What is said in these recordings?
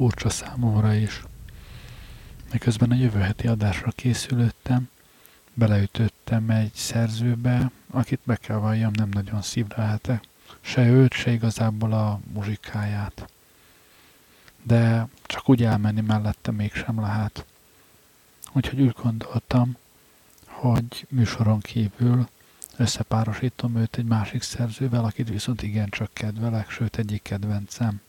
furcsa számomra is. Miközben a jövő heti adásra készülöttem, beleütöttem egy szerzőbe, akit be kell valljam, nem nagyon szívlelhetek. Se őt, se igazából a muzsikáját. De csak úgy elmenni mellette mégsem lehet. Úgyhogy úgy gondoltam, hogy műsoron kívül összepárosítom őt egy másik szerzővel, akit viszont igencsak kedvelek, sőt egyik kedvencem.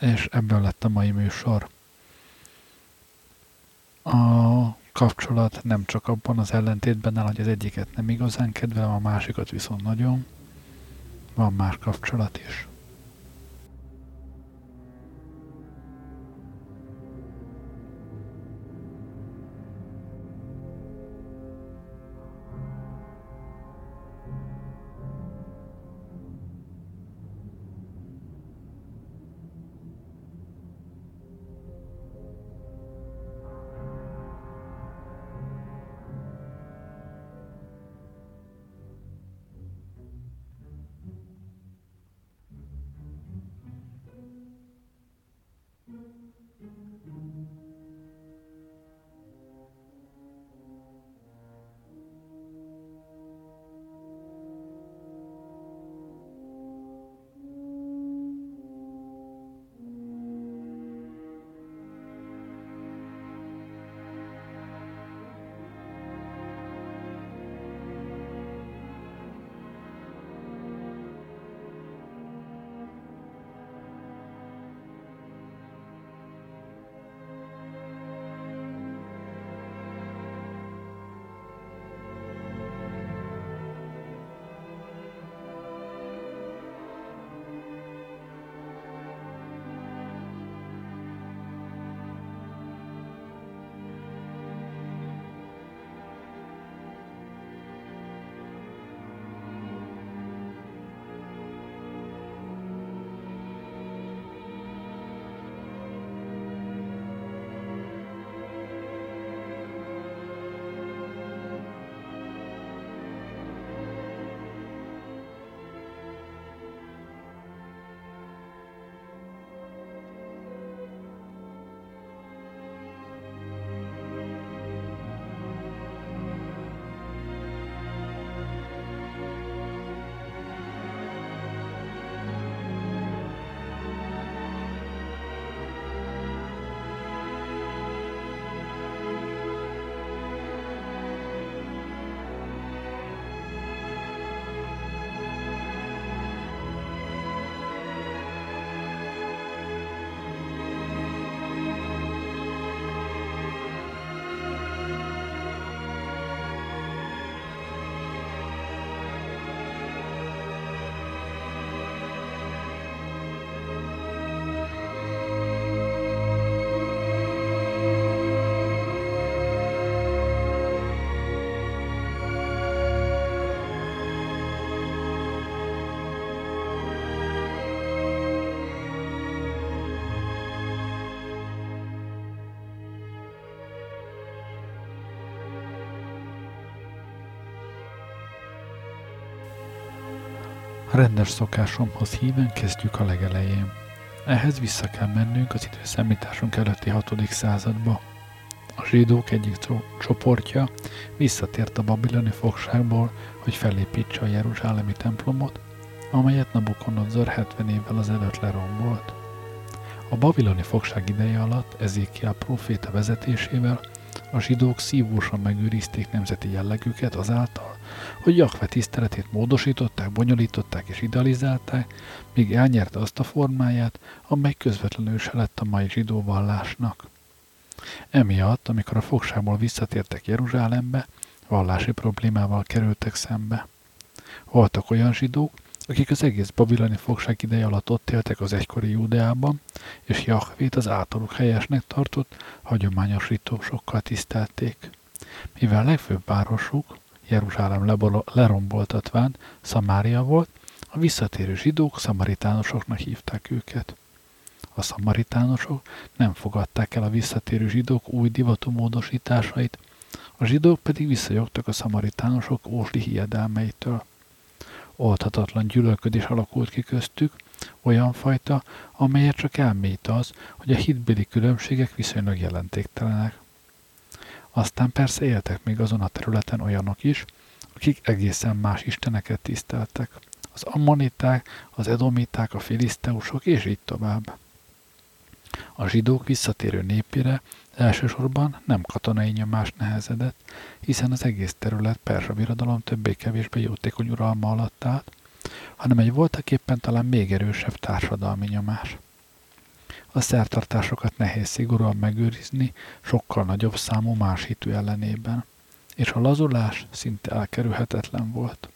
És ebből lett a mai műsor. A kapcsolat nem csak abban az ellentétben áll, hogy az egyiket nem igazán kedvelem, a másikat viszont nagyon. Van más kapcsolat is. Rendes szokásomhoz híven kezdjük a legelején. Ehhez vissza kell mennünk az időszámításunk előtti 6. századba. A zsidók egyik csoportja visszatért a babiloni fogságból, hogy felépítse a Jeruzsálemi templomot, amelyet Nabucodonosor 70 évvel azelőtt lerombolt. A babiloni fogság ideje alatt Ezékiel proféta vezetésével a zsidók szívósan megőrizték nemzeti jellegüket azáltal, hogy Jahve tiszteletét módosították, bonyolították és idealizálták, míg elnyerte azt a formáját, amely közvetlenül se lett a mai zsidó vallásnak. Emiatt, amikor a fogságból visszatértek Jeruzsálembe, vallási problémával kerültek szembe. Voltak olyan zsidók, akik az egész babiloni fogság ideje alatt ott éltek az egykori Júdeában, és Jahvét az általuk helyesnek tartott, hagyományos ritósokkal tisztelték. Mivel legfőbb városuk, Jeruzsálem leromboltatván Szamária volt, a visszatérő zsidók szamaritánusoknak hívták őket. A szamaritánusok nem fogadták el a visszatérő zsidók új divatú módosításait, a zsidók pedig visszajogtak a szamaritánusok ósdi hiedelmeitől. Oldhatatlan gyűlölködés alakult ki köztük, Olyan fajta, amelyet csak elmélyít az, hogy a hitbéli különbségek viszonylag jelentéktelenek. Aztán persze éltek még azon a területen olyanok is, akik egészen más isteneket tiszteltek. Az ammoniták, az edomiták, a filiszteusok, és így tovább. A zsidók visszatérő népére elsősorban nem katonai nyomás nehezedett, hiszen az egész terület Perzsa birodalom többé-kevésbé jótékony uralma alatt állt, hanem egy voltaképpen talán még erősebb társadalmi nyomás. A szertartásokat nehéz szigorúan megőrizni sokkal nagyobb számú más hitű ellenében, és a lazulás szinte elkerülhetetlen volt.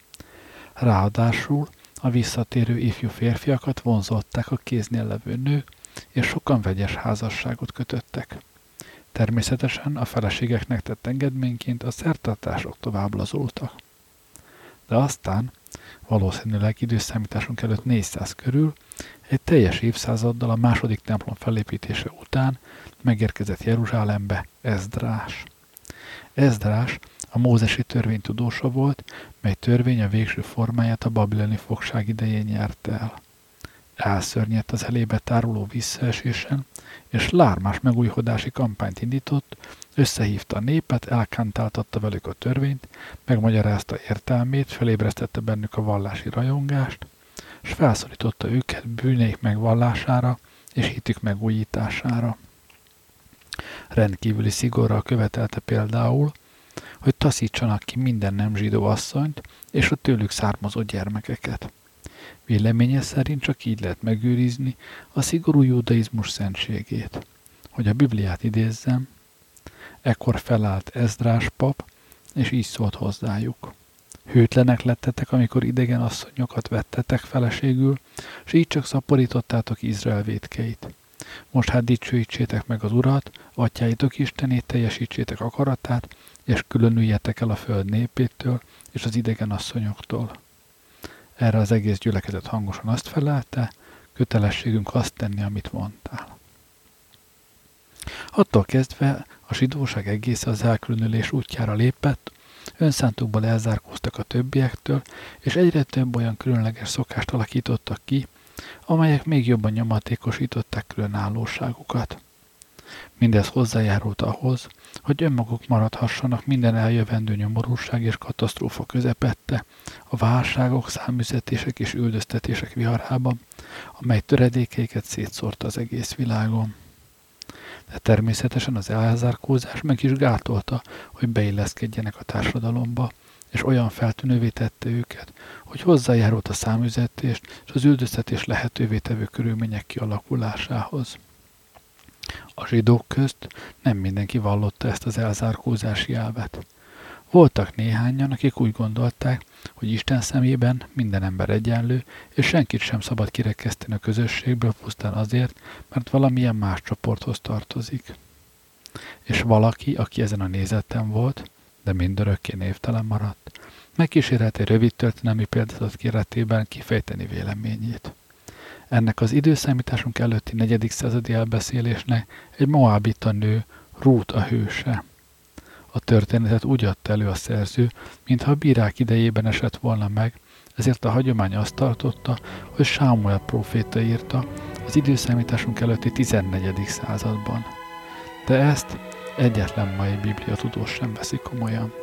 Ráadásul a visszatérő ifjú férfiakat vonzották a kéznél levő nők, és sokan vegyes házasságot kötöttek. Természetesen a feleségeknek tett engedményként a szertartások tovább lazultak. De aztán, valószínűleg időszámításunk előtt 400 körül, egy teljes évszázaddal a második templom felépítése után megérkezett Jeruzsálembe Ezdrás. Ezdrás a mózesi törvény tudósa volt, mely törvény a végső formáját a babiloni fogság idején nyerte el. Elszörnyedt az elébe táruló visszaesésen, és lármás megújhodási kampányt indított, összehívta a népet, elkántáltatta velük a törvényt, megmagyarázta értelmét, felébresztette bennük a vallási rajongást, és felszólította őket bűneik megvallására és hitük megújítására. Rendkívüli szigorral követelte például, hogy taszítsanak ki minden nem zsidó asszonyt és a tőlük származó gyermekeket. Véleménye szerint csak így lehet megőrizni a szigorú judaizmus szentségét. Hogy a Bibliát idézzem, ekkor felállt Ezdrás pap, és így szólt hozzájuk. Hőtlenek lettetek, amikor idegen asszonyokat vettetek feleségül, és így csak szaporítottátok Izrael védkeit. Most hát dicsőítsétek meg az Urat, atyáitok Istenét, teljesítsétek akaratát, és különüljetek el a föld népétől és az idegen asszonyoktól. Erre az egész gyülekezet hangosan azt felelte, kötelességünk azt tenni, amit mondtál. Attól kezdve a zsidóság egész az elkülönülés útjára lépett, önszántukból elzárkóztak a többiektől, és egyre több olyan különleges szokást alakítottak ki, amelyek még jobban nyomatékosították különállóságukat. Mindez hozzájárult ahhoz, hogy önmaguk maradhassanak minden eljövendő nyomorúság és katasztrófa közepette, a válságok, számüzetések és üldöztetések viharában, amely töredékeiket szétszórta az egész világon. De természetesen az elzárkózás meg is gátolta, hogy beilleszkedjenek a társadalomba, és olyan feltűnővé tette őket, hogy hozzájárult a számüzetést és az üldöztetés lehetővé tevő körülmények kialakulásához. A zsidók közt nem mindenki vallotta ezt az elzárkózási elvet. Voltak néhányan, akik úgy gondolták, hogy Isten szemében minden ember egyenlő, és senkit sem szabad kirekeszteni a közösségből pusztán azért, mert valamilyen más csoporthoz tartozik. És valaki, aki ezen a nézetten volt, de mindörökké névtelen maradt, megkísérelt egy rövid történelmi példatot kéretében kifejteni véleményét. Ennek az időszámításunk előtti negyedik századi elbeszélésnek egy moábita nő, Rút a hőse. A történetet úgy adta elő a szerző, mintha a bírák idejében esett volna meg, ezért a hagyomány azt tartotta, hogy Sámuel próféta írta az időszámításunk előtti 14. században. De ezt egyetlen mai biblia tudós sem veszi komolyan.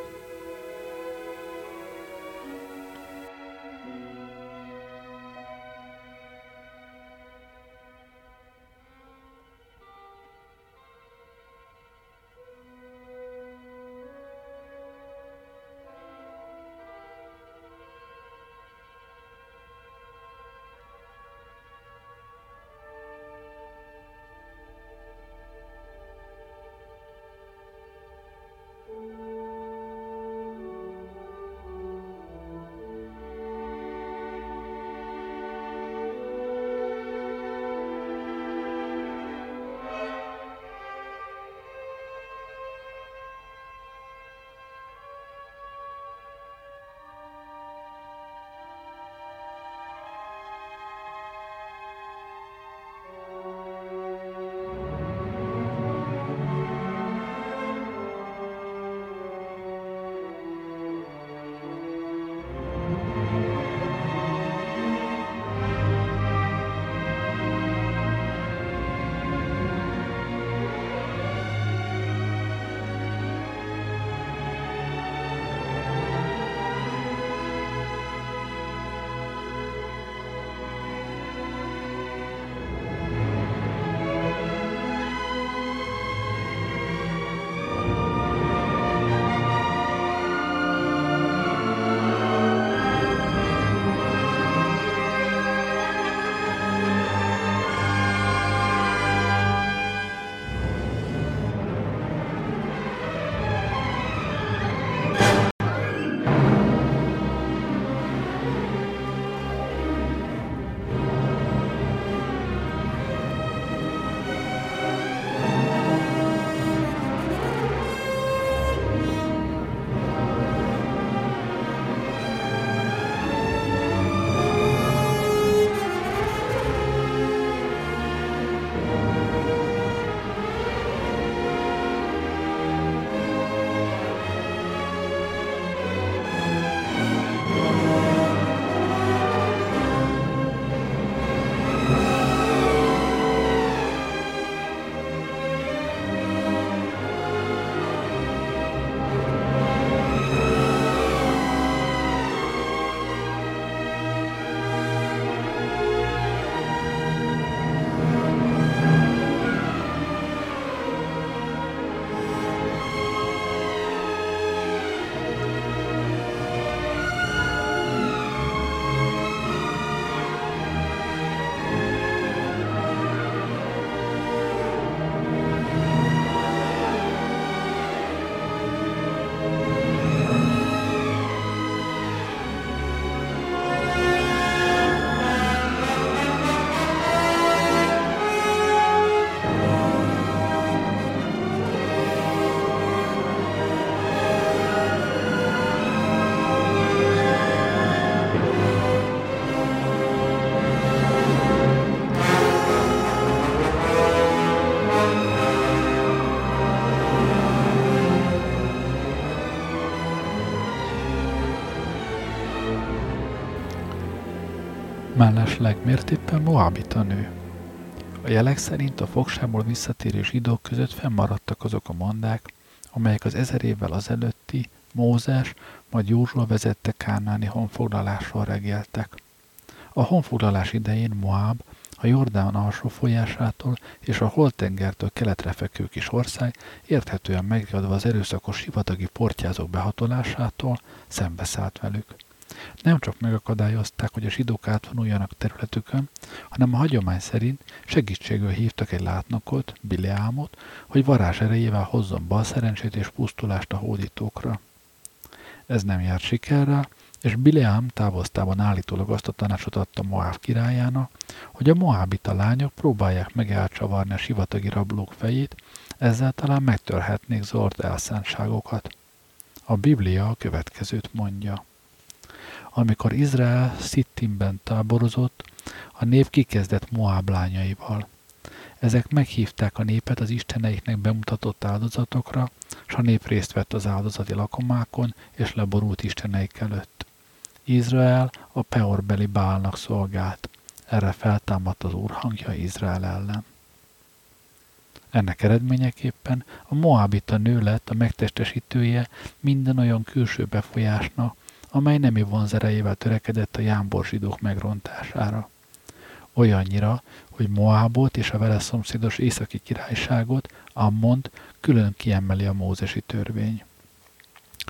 Mellesleg miért éppen Moabita nő? A jelek szerint a fogságból visszatérő zsidók között fennmaradtak azok a mondák, amelyek az ezer évvel azelőtti Mózes, majd Józsua vezette kánáni honfoglalásról regéltek. A honfoglalás idején Moab, a Jordán alsó folyásától és a Holtengertől keletre fekvő kis ország érthetően megadva az erőszakos sivatagi portyázók behatolásától szembeszállt velük. Nem csak megakadályozták, hogy a zsidók átvonuljanak területükön, hanem a hagyomány szerint segítségül hívtak egy látnokot, Bileámot, hogy varázs erejével hozzon bal szerencsét és pusztulást a hódítókra. Ez nem járt sikerrel, és Bileám távoztában állítólag azt a tanácsot adta Moáb királyának, hogy a moábita lányok próbálják meg elcsavarni a sivatagi rablók fejét, ezzel talán megtörhetnék zord elszántságokat. A Biblia a következőt mondja. Amikor Izrael Szittimben táborozott, a nép kikezdett Moáb lányaival. Ezek meghívták a népet az isteneiknek bemutatott áldozatokra, és a nép részt vett az áldozati lakomákon, és leborult isteneik előtt. Izrael a peorbeli bálnak szolgált. Erre feltámadt az úr hangja Izrael ellen. Ennek eredményeképpen a Moabita nő lett a megtestesítője minden olyan külső befolyásnak, amely nemi vonzerejével törekedett a jámbor zsidók megrontására. Olyannyira, hogy Moábot és a vele szomszédos északi királyságot, Ammont külön kiemeli a mózesi törvény.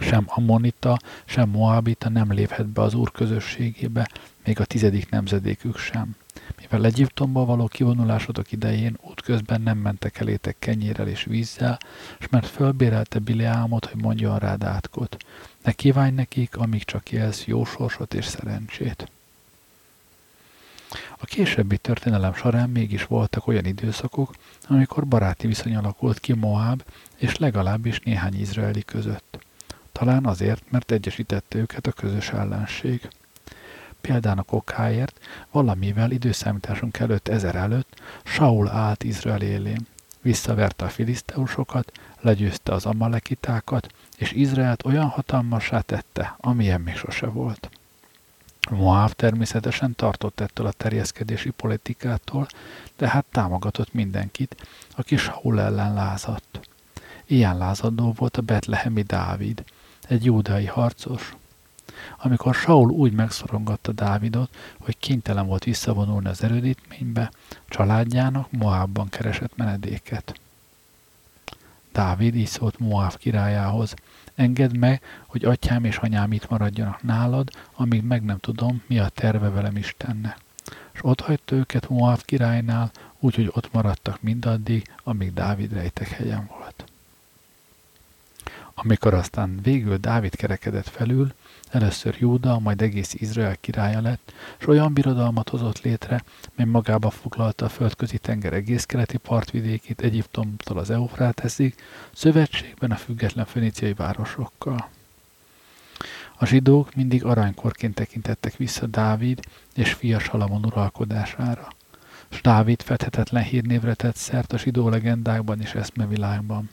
Sem Ammonita, sem Moabita nem léphet be az úr közösségébe, még a tizedik nemzedékük sem. Mivel Egyiptomba való kivonulásotok idején útközben nem mentek elétek kenyérrel és vízzel, és mert fölbérelte Bileámot, hogy mondjon rád átkot. Ne kívánj nekik, amíg csak élsz, jó sorsot és szerencsét. A későbbi történelem során mégis voltak olyan időszakok, amikor baráti viszony alakult ki Moab és legalábbis néhány izraeli között. Talán azért, mert egyesítette őket a közös ellenség. Példának okáért valamivel időszámításunk előtt ezer előtt Saul állt Izrael élén. Visszaverte a filiszteusokat, legyőzte az amalekitákat, és Izraelt olyan hatalmasá tette, amilyen még sose volt. Moab természetesen tartott ettől a terjeszkedési politikától, de hát támogatott mindenkit, aki Saul ellen lázadt. Ilyen lázadó volt a betlehemi Dávid, egy júdai harcos. Amikor Saul úgy megszorongatta Dávidot, hogy kénytelen volt visszavonulni az erődítménybe, családjának Moabban keresett menedéket. Dávid így szólt Moab királyához, engedd meg, hogy atyám és anyám itt maradjanak nálad, amíg meg nem tudom, mi a terve velem Istenne. És ott hagyta őket Moab királynál, úgyhogy ott maradtak mindaddig, amíg Dávid rejtek helyen volt. Amikor aztán végül Dávid kerekedett felül, először Júda, majd egész Izrael királya lett, és olyan birodalmat hozott létre, mely magába foglalta a földközi tenger egész keleti partvidékét Egyiptomtól az Eufráteszig, szövetségben a független feníciai városokkal. A zsidók mindig aranykorként tekintettek vissza Dávid és fia Salamon uralkodására. S Dávid fedhetetlen hírnévre tett szert a zsidó legendákban és eszmevilágban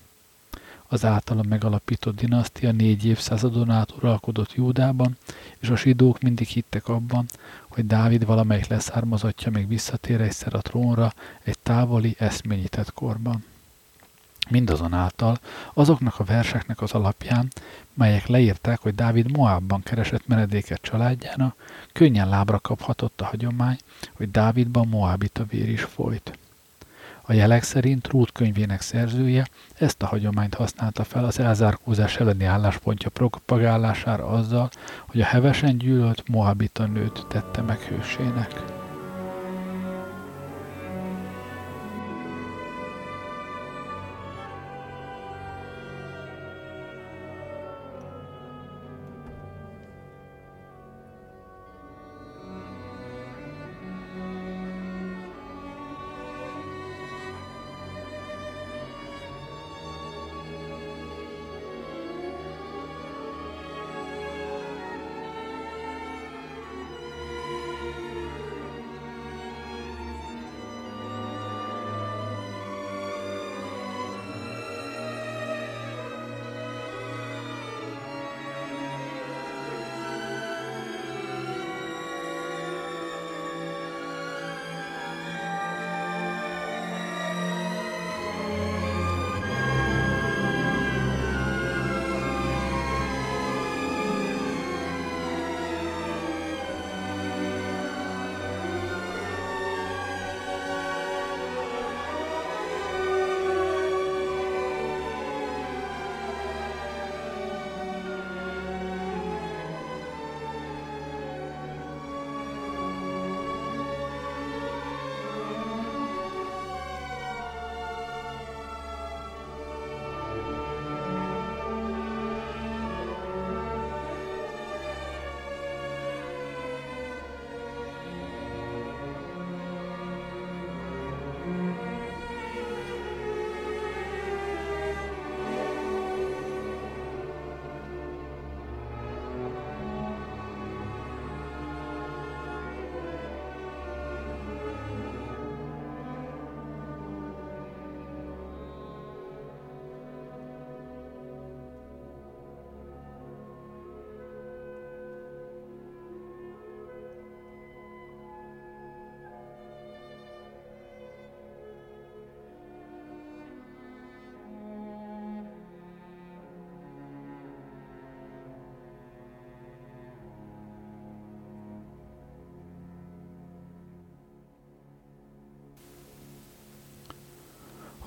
az általa megalapított dinasztia négy évszázadon át uralkodott Júdában, és a zsidók mindig hittek abban, hogy Dávid valamelyik leszármazottja még visszatér egyszer a trónra egy távoli, eszményített korban. Mindazonáltal azoknak a verseknek az alapján, melyek leírták, hogy Dávid Moabban keresett menedéket családjának, könnyen lábra kaphatott a hagyomány, hogy Dávidban Moabita vér is folyt. A jelek szerint Ruth könyvének szerzője ezt a hagyományt használta fel az elzárkózás elleni álláspontja propagálására azzal, hogy a hevesen gyűlölt Moabita nőt tette meg hősének.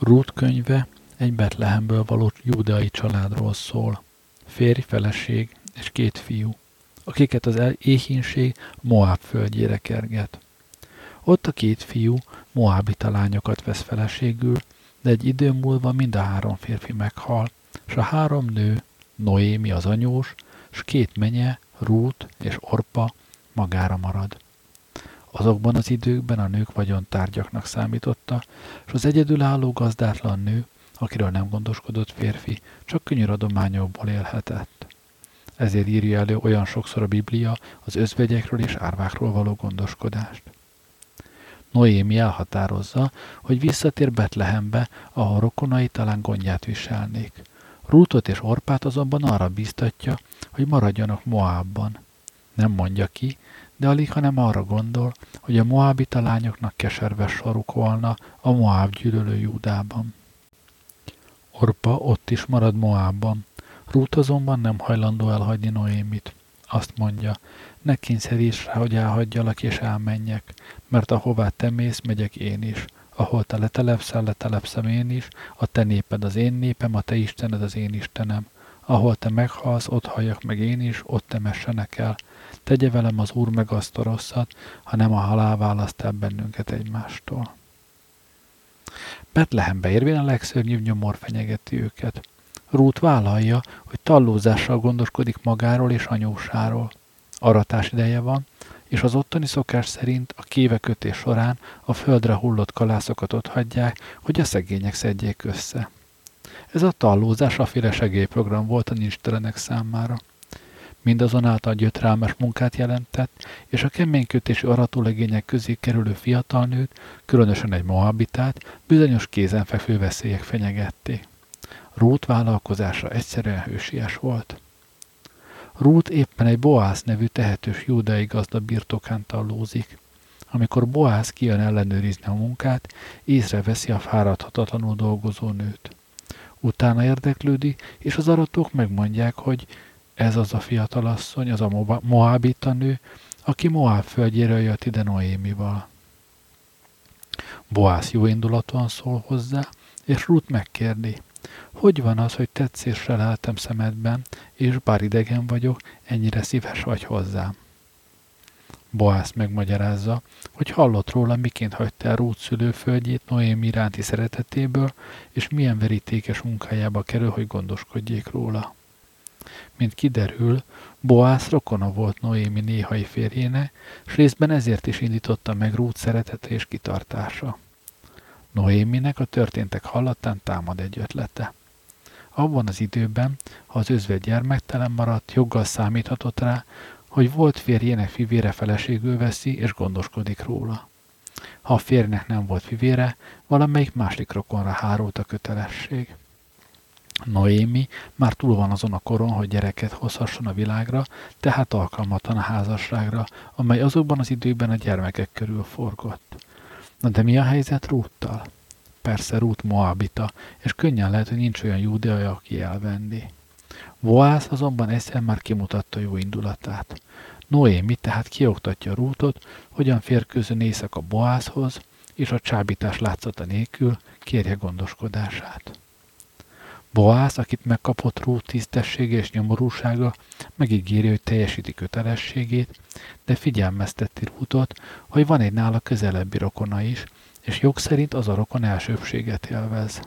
Ruth könyve egy Betlehemből való júdeai családról szól. Férj, feleség és két fiú, akiket az éhínség Moab földjére kerget. Ott a két fiú Moabita lányokat vesz feleségül, de egy idő múlva mind a három férfi meghal, és a három nő, Noémi az anyós, s két menye, Rút és Orpa magára marad. Azokban az időkben a nők vagyontárgyaknak számította, és az egyedülálló gazdátlan nő, akiről nem gondoskodott férfi, csak könyöradományokból élhetett. Ezért írja elő olyan sokszor a Biblia az özvegyekről és árvákról való gondoskodást. Noémi elhatározza, hogy visszatér Betlehembe, ahol rokonai talán gondját viselnék. Rútot és Orpát azonban arra biztatja, hogy maradjanak Moabban. Nem mondja ki, de alig, hanem arra gondol, hogy a moábita lányoknak keserves soruk volna a Moab gyűlölő Júdában. Orpa ott is marad Moabban. Rút azonban nem hajlandó elhagyni Noémit. Azt mondja, ne kényszeríts rá, hogy elhagyjalak és elmenjek, mert ahová te mész, megyek én is. Ahol te letelepszel, letelepszem én is, a te néped az én népem, a te Istened az én Istenem. Ahol te meghalsz, ott halljak meg én is, ott temessenek el. Tegye velem az Úr meg azt a rosszat, ha nem a halál választ el bennünket egymástól. Betlehembe érvén a legszörnyűbb nyomor fenyegeti őket. Rút vállalja, hogy tallózással gondoskodik magáról és anyósáról. Aratás ideje van, és az ottani szokás szerint a kévekötés során a földre hullott kalászokat ott hagyják, hogy a szegények szedjék össze. Ez a tallózás a féle segélyprogram volt a nincstelenek számára. Mindazonáltal gyötrelmes munkát jelentett, és a keménykötésű aratólegények közé kerülő fiatal nőt, különösen egy moabitát, bizonyos kézenfekvő veszélyek fenyegették. Rút vállalkozása egyszerűen hősies volt. Rút éppen egy Boász nevű tehetős júdai gazda birtokán tallózik. Amikor Boász kijön ellenőrizni a munkát, észreveszi a fáradhatatlanul dolgozó nőt. Utána érdeklődi, és az aratók megmondják, hogy ez az a fiatal asszony, az a Moabita nő, aki Moab földjéről jött ide Noémival. Boász jó indulatúan szól hozzá, és Ruth megkérdi, hogy van az, hogy tetszésre leltem szemedben, és bár idegen vagyok, ennyire szíves vagy hozzám. Boász megmagyarázza, hogy hallott róla, miként hagyta el Ruth szülőföldjét Noémi iránti szeretetéből, és milyen verítékes munkájába kerül, hogy gondoskodjék róla. Mint kiderül, Boász rokona volt Noémi néhai férjéne, s részben ezért is indította meg Ruth szeretete és kitartása. Noéminek a történtek hallatán támad egy ötlete. Abban az időben, ha az özvegy gyermektelen maradt, joggal számíthatott rá, hogy volt férjének fivére feleségül veszi és gondoskodik róla. Ha a férjnek nem volt fivére, valamelyik másik rokonra hárult a kötelesség. Noémi már túl van azon a koron, hogy gyereket hozhasson a világra, tehát alkalmatlan a házasságra, amely azokban az időkben a gyermekek körül forgott. Na de mi a helyzet Rúttal? Persze Rút Moabita, és könnyen lehet, hogy nincs olyan júdeai, aki elvendi. Voász azonban egyszer már kimutatta jó indulatát. Noémi tehát kioktatja Rútot, hogyan férkőzön éjszaka Boászhoz, és a csábítás látszata nélkül kérje gondoskodását. Boász, akit megkapott Rút tisztessége és nyomorúsága, megígéri, hogy teljesíti kötelességét, de figyelmezteti Rútot, hogy van egy nála közelebbi rokona is, és jog szerint az a rokon elsőbséget élvez.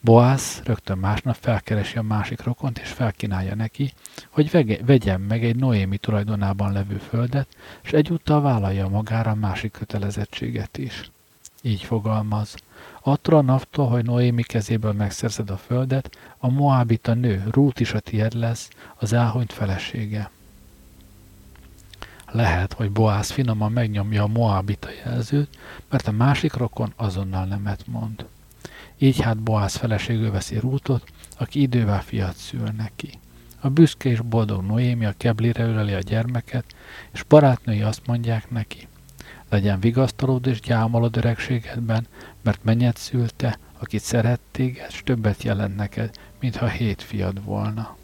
Boász rögtön másnap felkeresi a másik rokont, és felkínálja neki, hogy vege, vegyen meg egy Noémi tulajdonában levő földet, és egyúttal vállalja magára a másik kötelezettséget is. Így fogalmaz. Attól a naptól, hogy Noémi kezéből megszerzed a földet, a Moabita nő, Rút is a tied lesz, az elhunyt felesége. Lehet, hogy Boász finoman megnyomja a Moabita jelzőt, mert a másik rokon azonnal nemet mond. Így hát Boász feleségül veszi Rútot, aki idővel fiat szül neki. A büszke és boldog Noémi a keblire öleli a gyermeket, és barátnői azt mondják neki, legyen vigasztalód és gyámolod öregségedben, mert mennyet szülte, akit szeret téged, többet jelent neked, mintha hét fiad volna.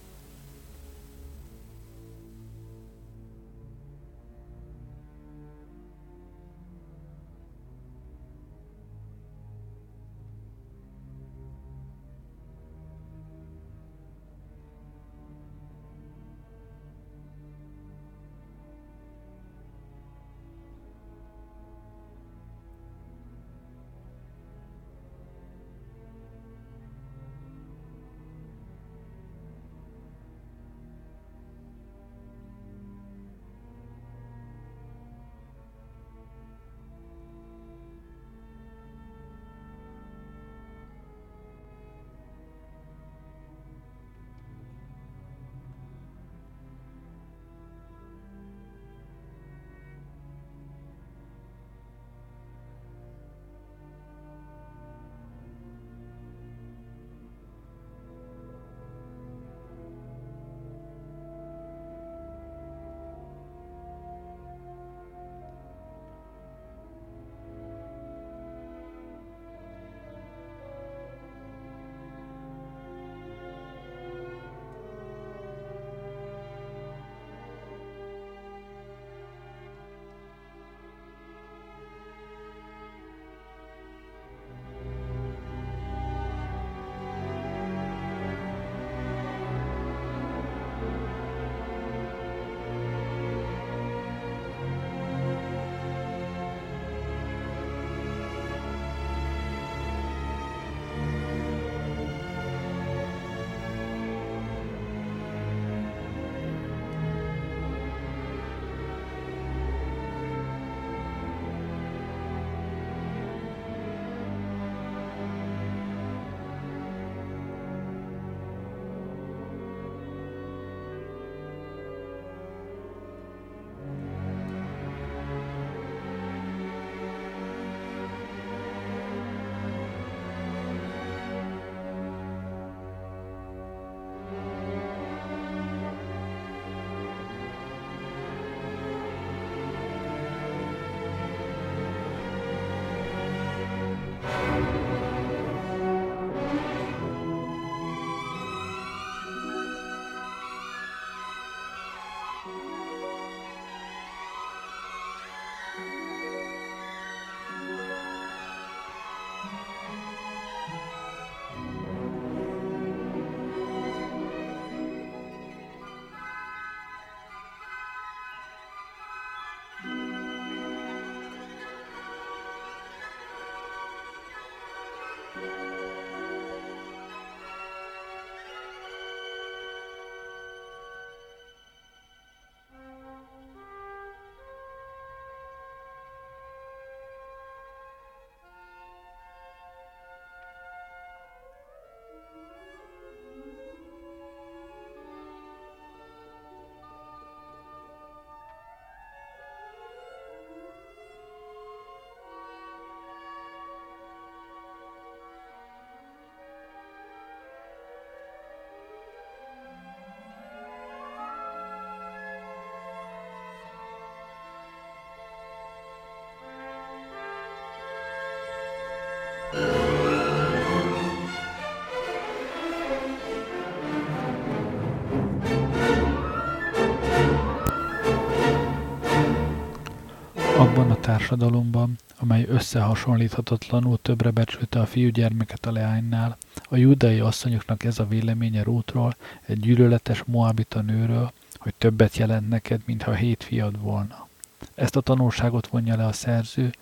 Társadalomban, amely összehasonlíthatatlanul többre becsülte a fiúgyermeket a leánynál, a judai asszonyoknak ez a véleménye Rútról, egy gyűlöletes moabita nőről, hogy többet jelent neked, mintha hét fiad volna. Ezt a tanulságot vonja le a szerző,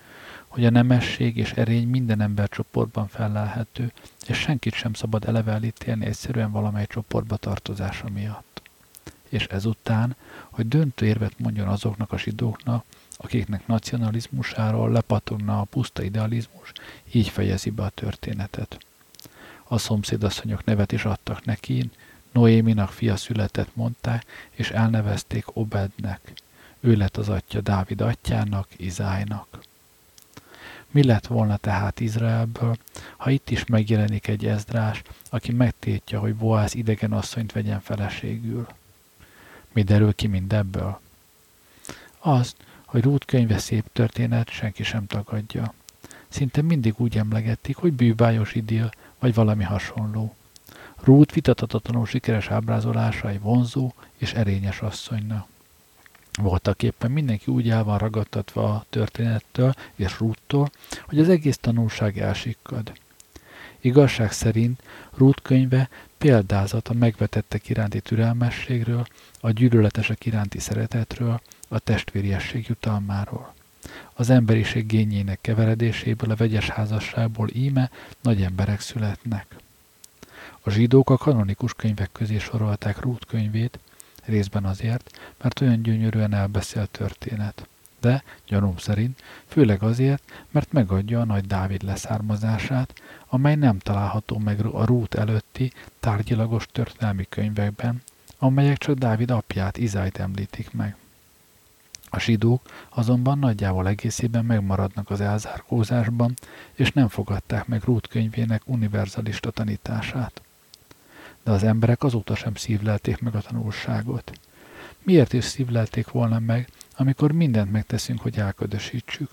hogy a nemesség és erény minden embercsoportban fellelhető, és senkit sem szabad eleve elítélni egyszerűen valamely csoportba tartozása miatt. És ezután, hogy döntő érvet mondjon azoknak a zsidóknak, akiknek nacionalizmusáról lepatogna a puszta idealizmus, így fejezi be a történetet. A szomszédasszonyok nevet is adtak neki, Noéminak fia született, mondták, és elnevezték Obednek. Ő lett az atya Dávid atyának, Izájnak. Mi lett volna tehát Izraelből, ha itt is megjelenik egy ezdrás, aki megtétja, hogy Boáz idegen asszonyt vegyen feleségül? Mi derül ki mindebből? Azt, hogy Ruth könyve szép történet, senki sem tagadja. Szinte mindig úgy emlegetik, hogy bűbájos idill, vagy valami hasonló. Ruth vitathatatlanul sikeres ábrázolása egy vonzó és erényes asszonyna. Voltak éppen mindenki úgy el van ragadtatva a történettől és Ruttól, hogy az egész tanulság elsikkad. Igazság szerint Ruth könyve példázat a megvetettek iránti türelmességről, a gyűlöletesek iránti szeretetről, a testvériesség jutalmáról. Az emberiség gényének keveredéséből, a vegyes házasságból íme nagy emberek születnek. A zsidók a kanonikus könyvek közé sorolták Ruth könyvét, részben azért, mert olyan gyönyörűen elbeszélt történet. De, gyanúm szerint, főleg azért, mert megadja a nagy Dávid leszármazását, amely nem található meg a Rút előtti tárgyilagos történelmi könyvekben, amelyek csak Dávid apját, Izájt említik meg. A zsidók azonban nagyjából egészében megmaradnak az elzárkózásban, és nem fogadták meg Rút könyvének univerzalista tanítását de az emberek azóta sem szívlelték meg a tanulságot. Miért is szívlelték volna meg, amikor mindent megteszünk, hogy elködösítsük?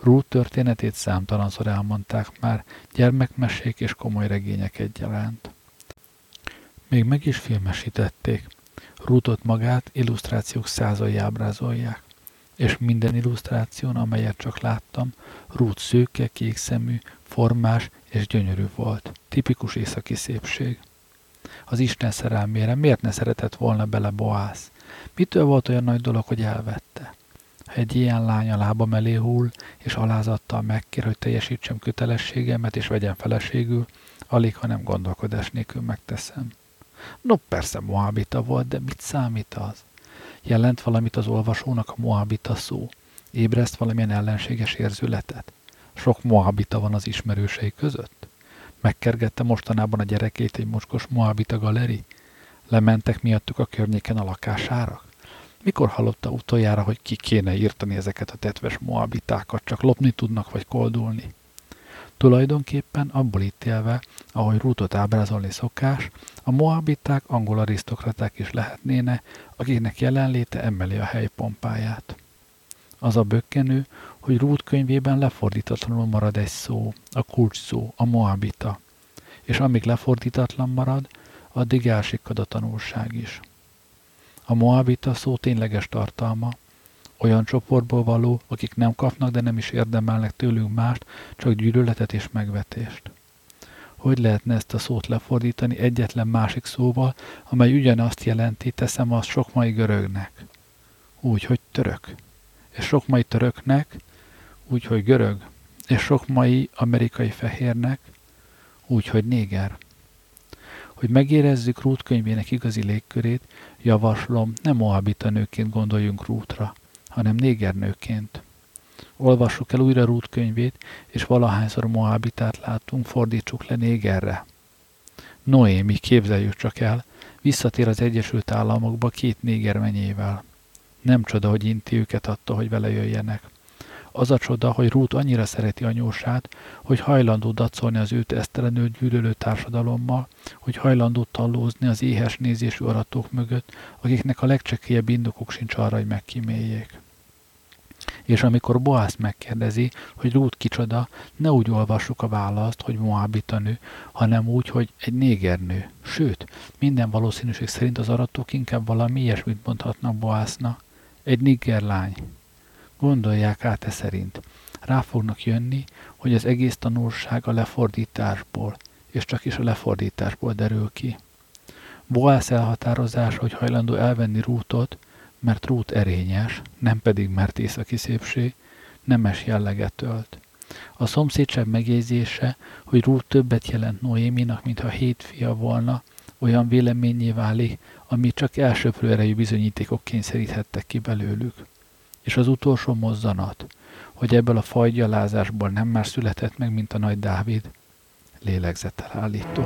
Ruth történetét számtalanszor elmondták már, gyermekmesék és komoly regények egyaránt. Még meg is filmesítették. Ruthot magát illusztrációk százai ábrázolják, és minden illusztráción, amelyet csak láttam, Ruth szőke, kékszemű, formás és gyönyörű volt. Tipikus északi szépség. Az Isten szerelmére miért ne szeretett volna bele Boász? Mitől volt olyan nagy dolog, hogy elvette? Ha egy ilyen lány a lábam elé hull, és alázattal megkér, hogy teljesítsem kötelességemet, és vegyem feleségül, alig, ha nem gondolkodás nélkül megteszem. No, persze Moabita volt, de mit számít az? Jelent valamit az olvasónak a Moabita szó? Ébreszt valamilyen ellenséges érzületet? Sok Moabita van az ismerősei között? Megkergette mostanában a gyerekét egy mocskos Moabita galeri? Lementek miattuk a környéken a lakására? Mikor hallotta utoljára, hogy ki kéne írtani ezeket a tetves moabitákat, csak lopni tudnak vagy koldulni? Tulajdonképpen abból ítélve, ahogy rútot ábrázolni szokás, a moabiták angol arisztokraták is lehetnéne, akiknek jelenléte emeli a hely pompáját. Az a bökkenő, hogy Rút könyvében lefordítatlanul marad egy szó, a kulcs szó, a moabita, és amíg lefordítatlan marad, addig elsikkad a tanulság is. A moabita szó tényleges tartalma, olyan csoportból való, akik nem kapnak, de nem is érdemelnek tőlünk mást, csak gyűlöletet és megvetést. Hogy lehetne ezt a szót lefordítani egyetlen másik szóval, amely ugyanazt jelenti, teszem azt sok mai görögnek. Úgy, hogy török. És sok mai töröknek úgyhogy görög, és sok mai amerikai fehérnek, úgyhogy néger. Hogy megérezzük Ruth könyvének igazi légkörét, javaslom, nem moabita nőként gondoljunk Rútra, hanem négernőként. Olvassuk el újra Ruth könyvét, és valahányszor moabitát látunk, fordítsuk le négerre. Noémi, képzeljük csak el, visszatér az Egyesült Államokba két néger menyével. Nem csoda, hogy inti őket attól, hogy vele jöjjenek. Az a csoda, hogy Ruth annyira szereti anyósát, hogy hajlandó dacolni az őt esztelenül gyűlölő társadalommal, hogy hajlandó tallózni az éhes nézésű aratók mögött, akiknek a legcsekélyebb indokuk sincs arra, hogy megkíméljék. És amikor Boász megkérdezi, hogy Ruth kicsoda, ne úgy olvassuk a választ, hogy Moabita nő, hanem úgy, hogy egy négernő. Sőt, minden valószínűség szerint az aratók inkább valami ilyesmit mondhatnak Boásznak. Egy lány. Gondolják át e szerint. Rá fognak jönni, hogy az egész tanulság a lefordításból, és csak is a lefordításból derül ki. Boász elhatározás, hogy hajlandó elvenni rútot, mert rút erényes, nem pedig mert északi szépség, nemes jelleget tölt. A szomszédság megjegyzése, hogy Ruth többet jelent Noéminak, mintha hét fia volna, olyan véleményé válik, amit csak elsőprő erejű bizonyítékok kényszeríthettek ki belőlük. És az utolsó mozzanat, hogy ebből a fajgyalázásból nem más született meg, mint a nagy Dávid, lélegzettel állító.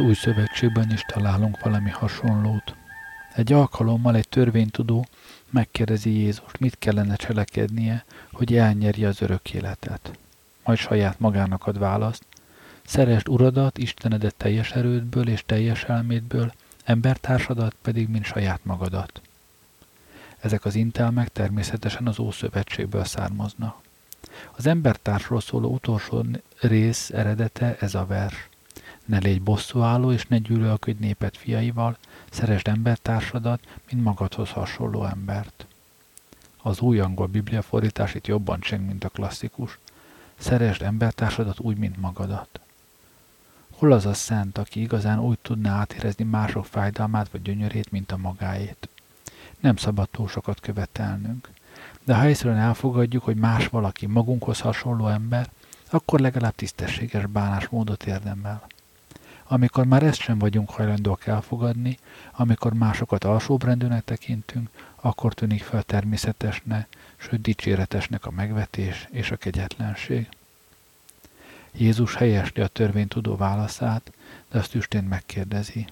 Új szövetségben is találunk valami hasonlót. Egy alkalommal egy törvénytudó megkérdezi Jézust, mit kellene cselekednie, hogy elnyerje az örök életet. Majd saját magának ad választ. Szeresd uradat, Istenedet teljes erődből és teljes elmédből, embertársadat pedig, mint saját magadat. Ezek az intelmek természetesen az Ószövetségből származnak. Az embertársról szóló utolsó rész eredete ez a vers. Ne légy bosszúálló, és ne gyűlölködj népet fiaival, szeresd embertársadat, mint magadhoz hasonló embert. Az új angol biblia fordítás itt jobban cseng, mint a klasszikus. Szeresd embertársadat úgy, mint magadat. Hol az a szent, aki igazán úgy tudná átérezni mások fájdalmát vagy gyönyörét, mint a magáét? Nem szabad túl sokat követelnünk. De ha egyszerűen elfogadjuk, hogy más valaki magunkhoz hasonló ember, akkor legalább tisztességes bánásmódot érdemel. Amikor már ezt sem vagyunk hajlandóak elfogadni, amikor másokat alsóbrendűnek tekintünk, akkor tűnik fel természetesne, sőt dicséretesnek a megvetés és a kegyetlenség. Jézus helyesli a törvénytudó válaszát, de azt üstén megkérdezi.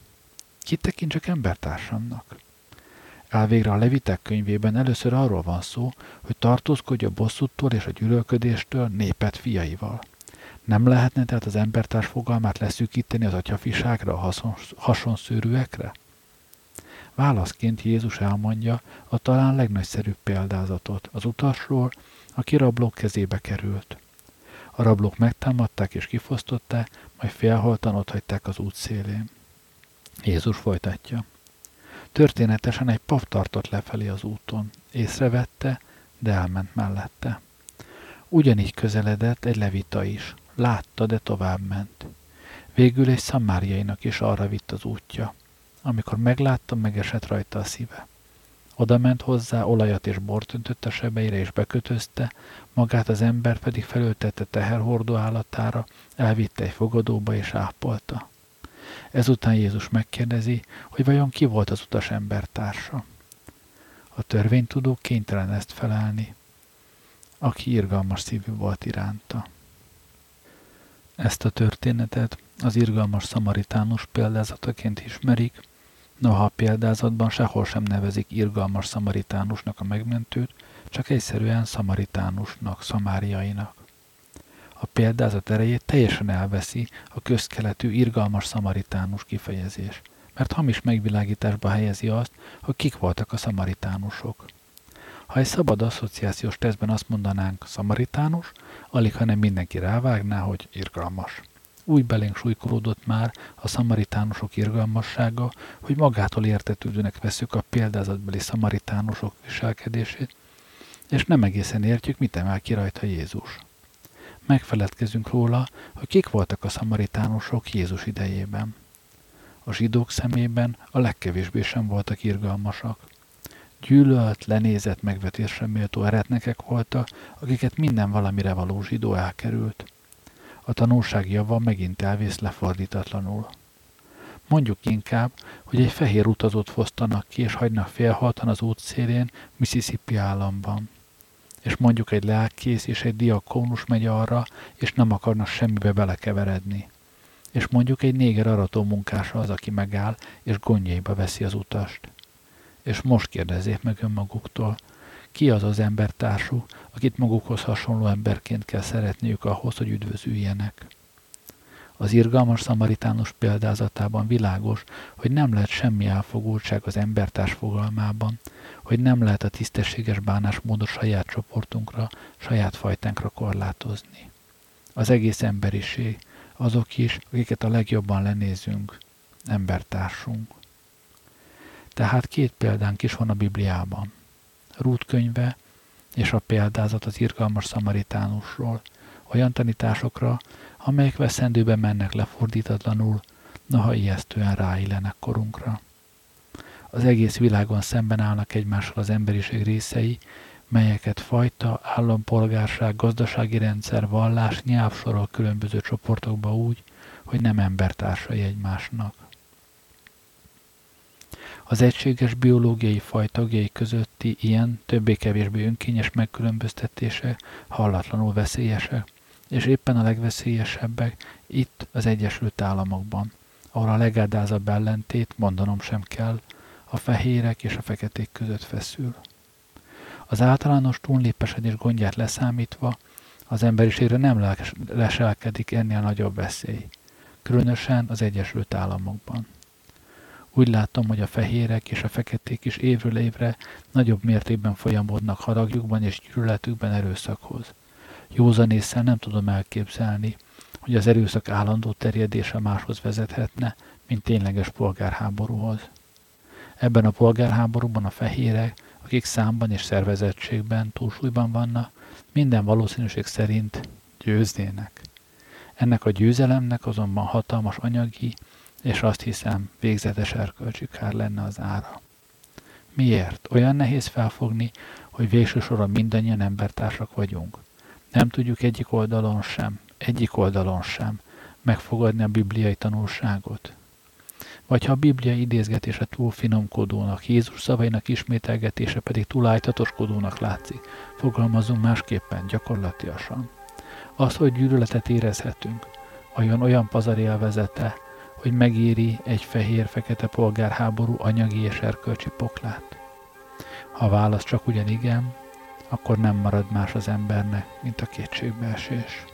Kit tekintsek embertársamnak? Elvégre a Levitek könyvében először arról van szó, hogy tartózkodj a bosszútól és a gyűlölködéstől népet fiaival. Nem lehetne tehát az embertárs fogalmát leszűkíteni az atyafiságra, a hasonszőrűekre? Válaszként Jézus elmondja a talán legnagyszerűbb példázatot, az utasról, aki rablók kezébe került. A rablók megtámadták és kifosztották, majd félholtan otthagyták az út szélén. Jézus folytatja. Történetesen egy pap tartott lefelé az úton. Észrevette, de elment mellette. Ugyanígy közeledett egy levita is. Látta, de tovább ment. Végül egy szamáriainak is arra vitt az útja. Amikor meglátta, megesett rajta a szíve. Oda ment hozzá, olajat és bort öntött a sebeire és bekötözte, magát az ember pedig felültette teherhordó állatára, elvitte egy fogadóba és ápolta. Ezután Jézus megkérdezi, hogy vajon ki volt az utas embertársa. A törvénytudó kénytelen ezt felelni, aki irgalmas szívű volt iránta. Ezt a történetet az irgalmas szamaritánus példázataként ismerik, noha a példázatban sehol sem nevezik irgalmas szamaritánusnak a megmentőt, csak egyszerűen szamaritánusnak, szamáriainak. A példázat erejét teljesen elveszi a közkeletű irgalmas szamaritánus kifejezés, mert hamis megvilágításba helyezi azt, hogy kik voltak a szamaritánusok. Ha egy szabad asszociációs tesztben azt mondanánk szamaritánus, alig ha nem mindenki rávágná, hogy irgalmas. Úgy belénk súlykolódott már a szamaritánusok irgalmassága, hogy magától értetődőnek veszük a példázatbeli szamaritánusok viselkedését, és nem egészen értjük, mit emel ki rajta Jézus. Megfeledkezünk róla, hogy kik voltak a szamaritánusok Jézus idejében. A zsidók szemében a legkevésbé sem voltak irgalmasak. Gyűlölt, lenézett, megvetésre méltó eretnekek voltak, akiket minden valamire való zsidó elkerült. A tanulság java megint elvész lefordítatlanul. Mondjuk inkább, hogy egy fehér utazót fosztanak ki, és hagynak félhaltan az út szélén Mississippi államban. És mondjuk egy lelkész és egy diakónus megy arra, és nem akarnak semmibe belekeveredni. És mondjuk egy néger arató munkása az, aki megáll, és gondjaiba veszi az utast és most kérdezzék meg önmaguktól, ki az az embertársuk, akit magukhoz hasonló emberként kell szeretniük ahhoz, hogy üdvözüljenek. Az irgalmas szamaritánus példázatában világos, hogy nem lehet semmi elfogultság az embertárs fogalmában, hogy nem lehet a tisztességes bánásmódot saját csoportunkra, saját fajtánkra korlátozni. Az egész emberiség, azok is, akiket a legjobban lenézünk, embertársunk. Tehát két példánk is van a Bibliában. Rút könyve és a példázat az irgalmas szamaritánusról, olyan tanításokra, amelyek veszendőbe mennek lefordítatlanul, noha ijesztően ráillenek korunkra. Az egész világon szemben állnak egymással az emberiség részei, melyeket fajta, állampolgárság, gazdasági rendszer, vallás, nyelv sorol különböző csoportokba úgy, hogy nem embertársai egymásnak. Az egységes biológiai faj közötti ilyen többé-kevésbé önkényes megkülönböztetése hallatlanul veszélyesek, és éppen a legveszélyesebbek itt az Egyesült Államokban, ahol a legádázabb ellentét, mondanom sem kell, a fehérek és a feketék között feszül. Az általános túlnépesedés gondját leszámítva, az emberiségre nem leselkedik ennél nagyobb veszély, különösen az Egyesült Államokban. Úgy látom, hogy a fehérek és a feketék is évről évre nagyobb mértékben folyamodnak haragjukban és gyűlöletükben erőszakhoz. Józanésszel nem tudom elképzelni, hogy az erőszak állandó terjedése máshoz vezethetne, mint tényleges polgárháborúhoz. Ebben a polgárháborúban a fehérek, akik számban és szervezettségben túlsúlyban vannak, minden valószínűség szerint győznének. Ennek a győzelemnek azonban hatalmas anyagi, és azt hiszem végzetes erkölcsi kár lenne az ára. Miért? Olyan nehéz felfogni, hogy végső soron mindannyian embertársak vagyunk. Nem tudjuk egyik oldalon sem, egyik oldalon sem megfogadni a bibliai tanulságot. Vagy ha a biblia idézgetése túl finomkodónak, Jézus szavainak ismételgetése pedig túl ájtatoskodónak látszik, fogalmazunk másképpen, gyakorlatiasan. Az, hogy gyűlöletet érezhetünk, olyan olyan pazar élvezete, hogy megéri egy fehér-fekete polgárháború anyagi és erkölcsi poklát? Ha a válasz csak ugyan igen, akkor nem marad más az embernek, mint a kétségbeesés.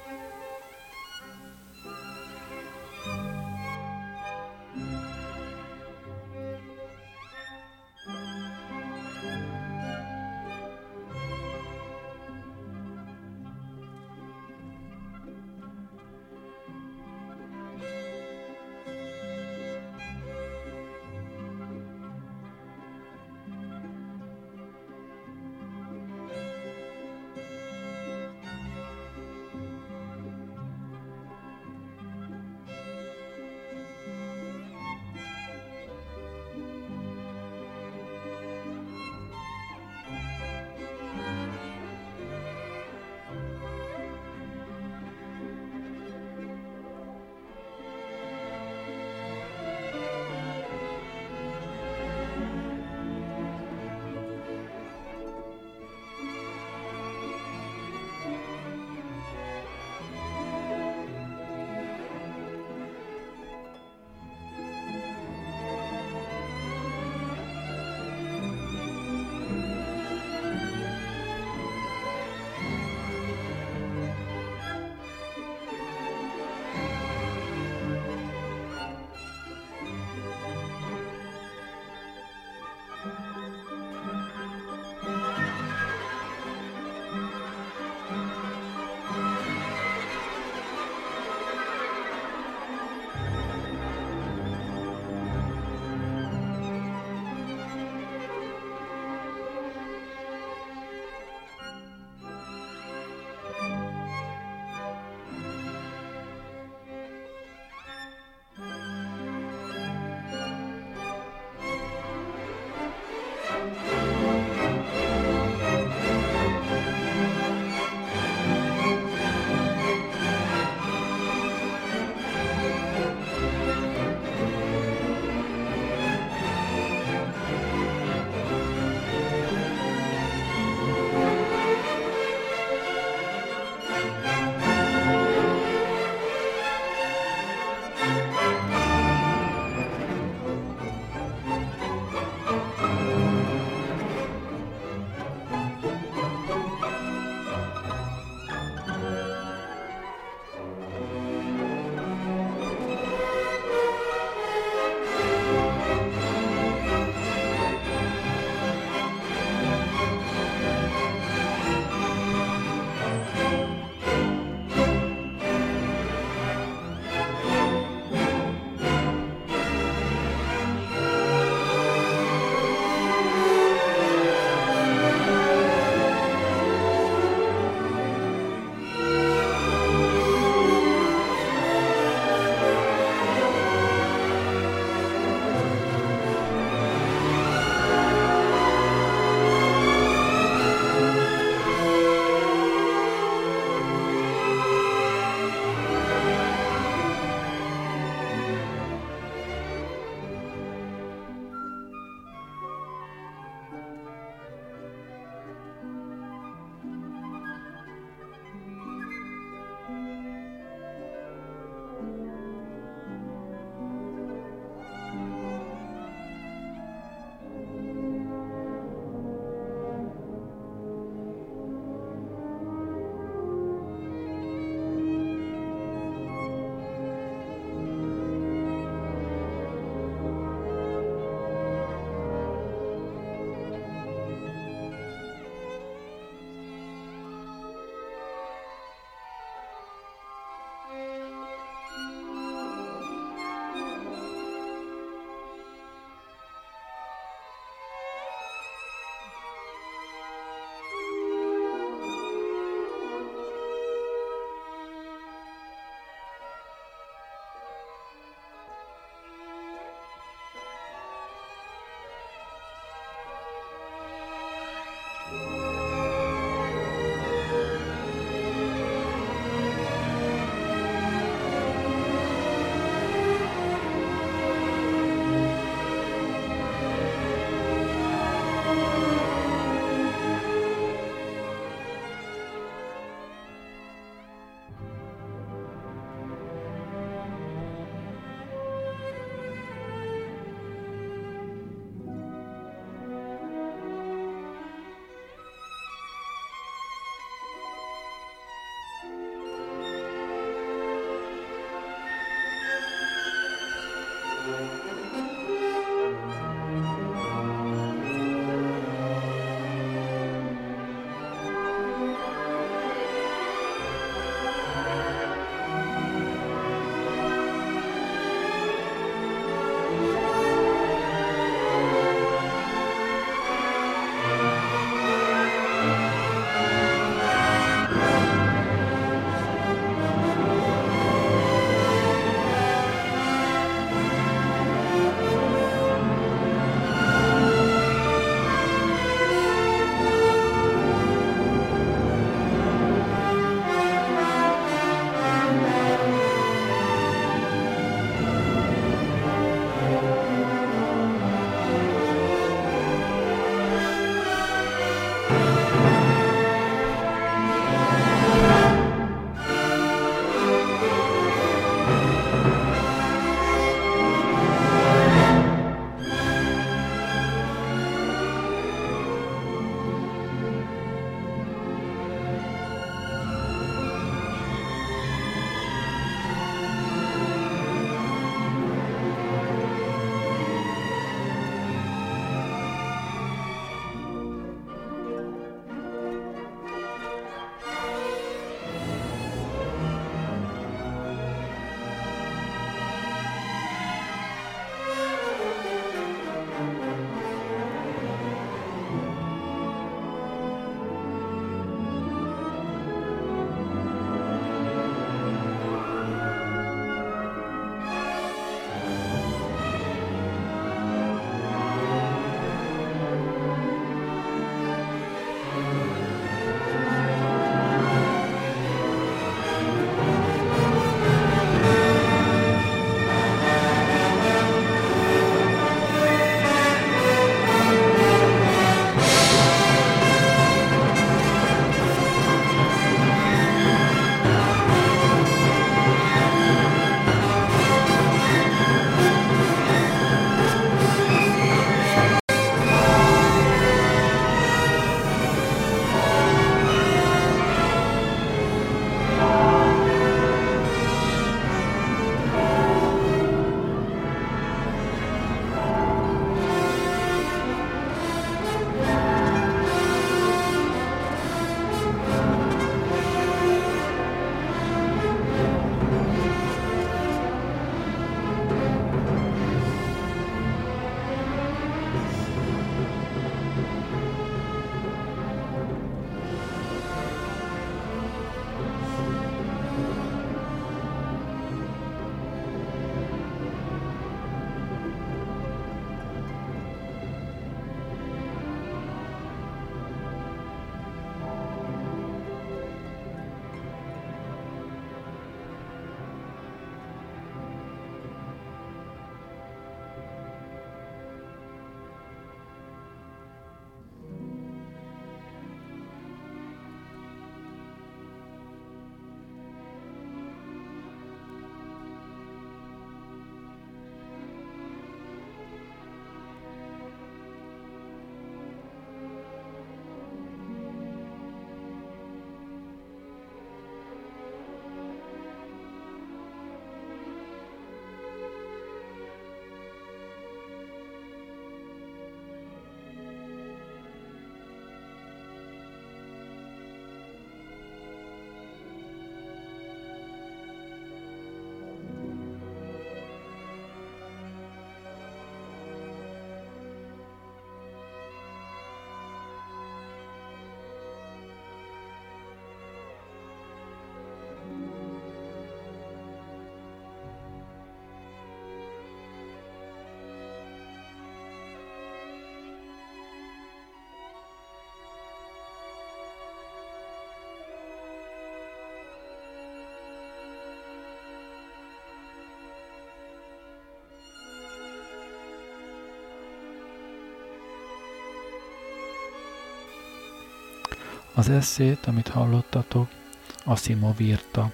Az eszét, amit hallottatok, Asimov írta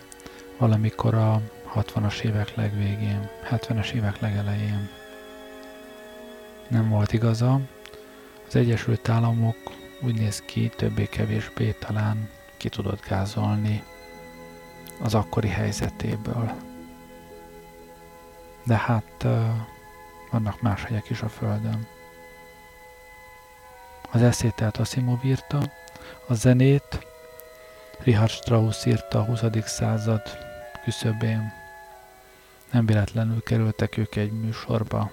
valamikor a 60-as évek legvégén, 70-es évek legelején. Nem volt igaza, az Egyesült Államok úgy néz ki, többé-kevésbé talán ki tudott gázolni az akkori helyzetéből. De hát vannak más helyek is a Földön. Az eszételt Asimov írta, a zenét Richard Strauss írta a 20. század küszöbén. Nem véletlenül kerültek ők egy műsorba.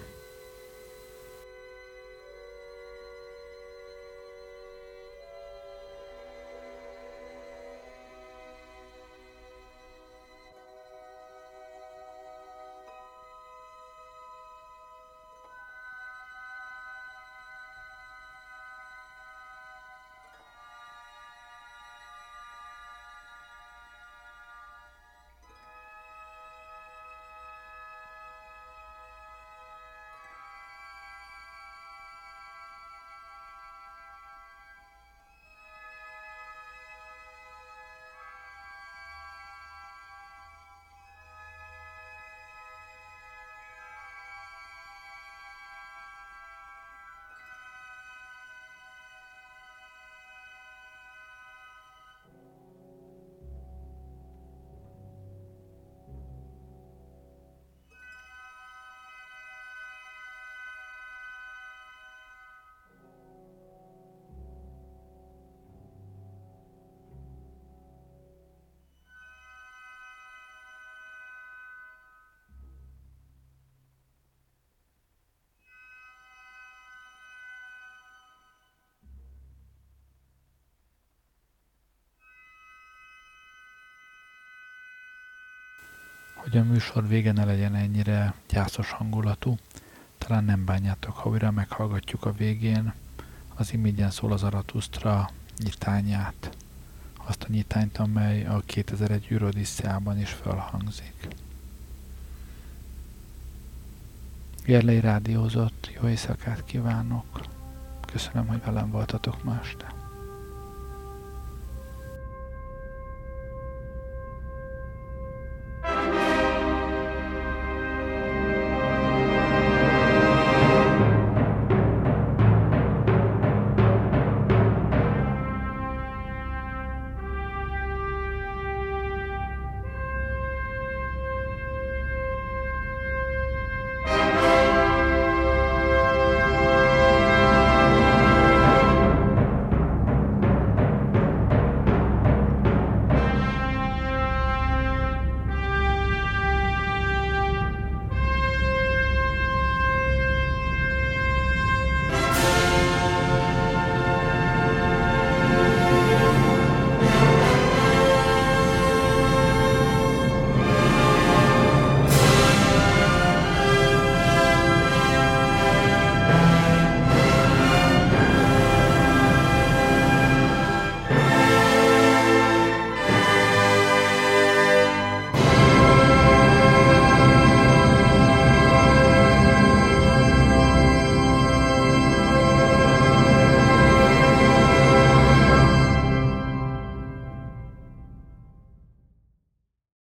Hogy a műsor vége ne legyen ennyire gyászos hangulatú. Talán nem bánjátok, ha újra meghallgatjuk a végén az imigyen szól az Aratusztra nyitányát. Azt a nyitányt, amely a 2001 Eurodiszeában is felhangzik. Gerlei rádiózott, jó éjszakát kívánok! Köszönöm, hogy velem voltatok ma este.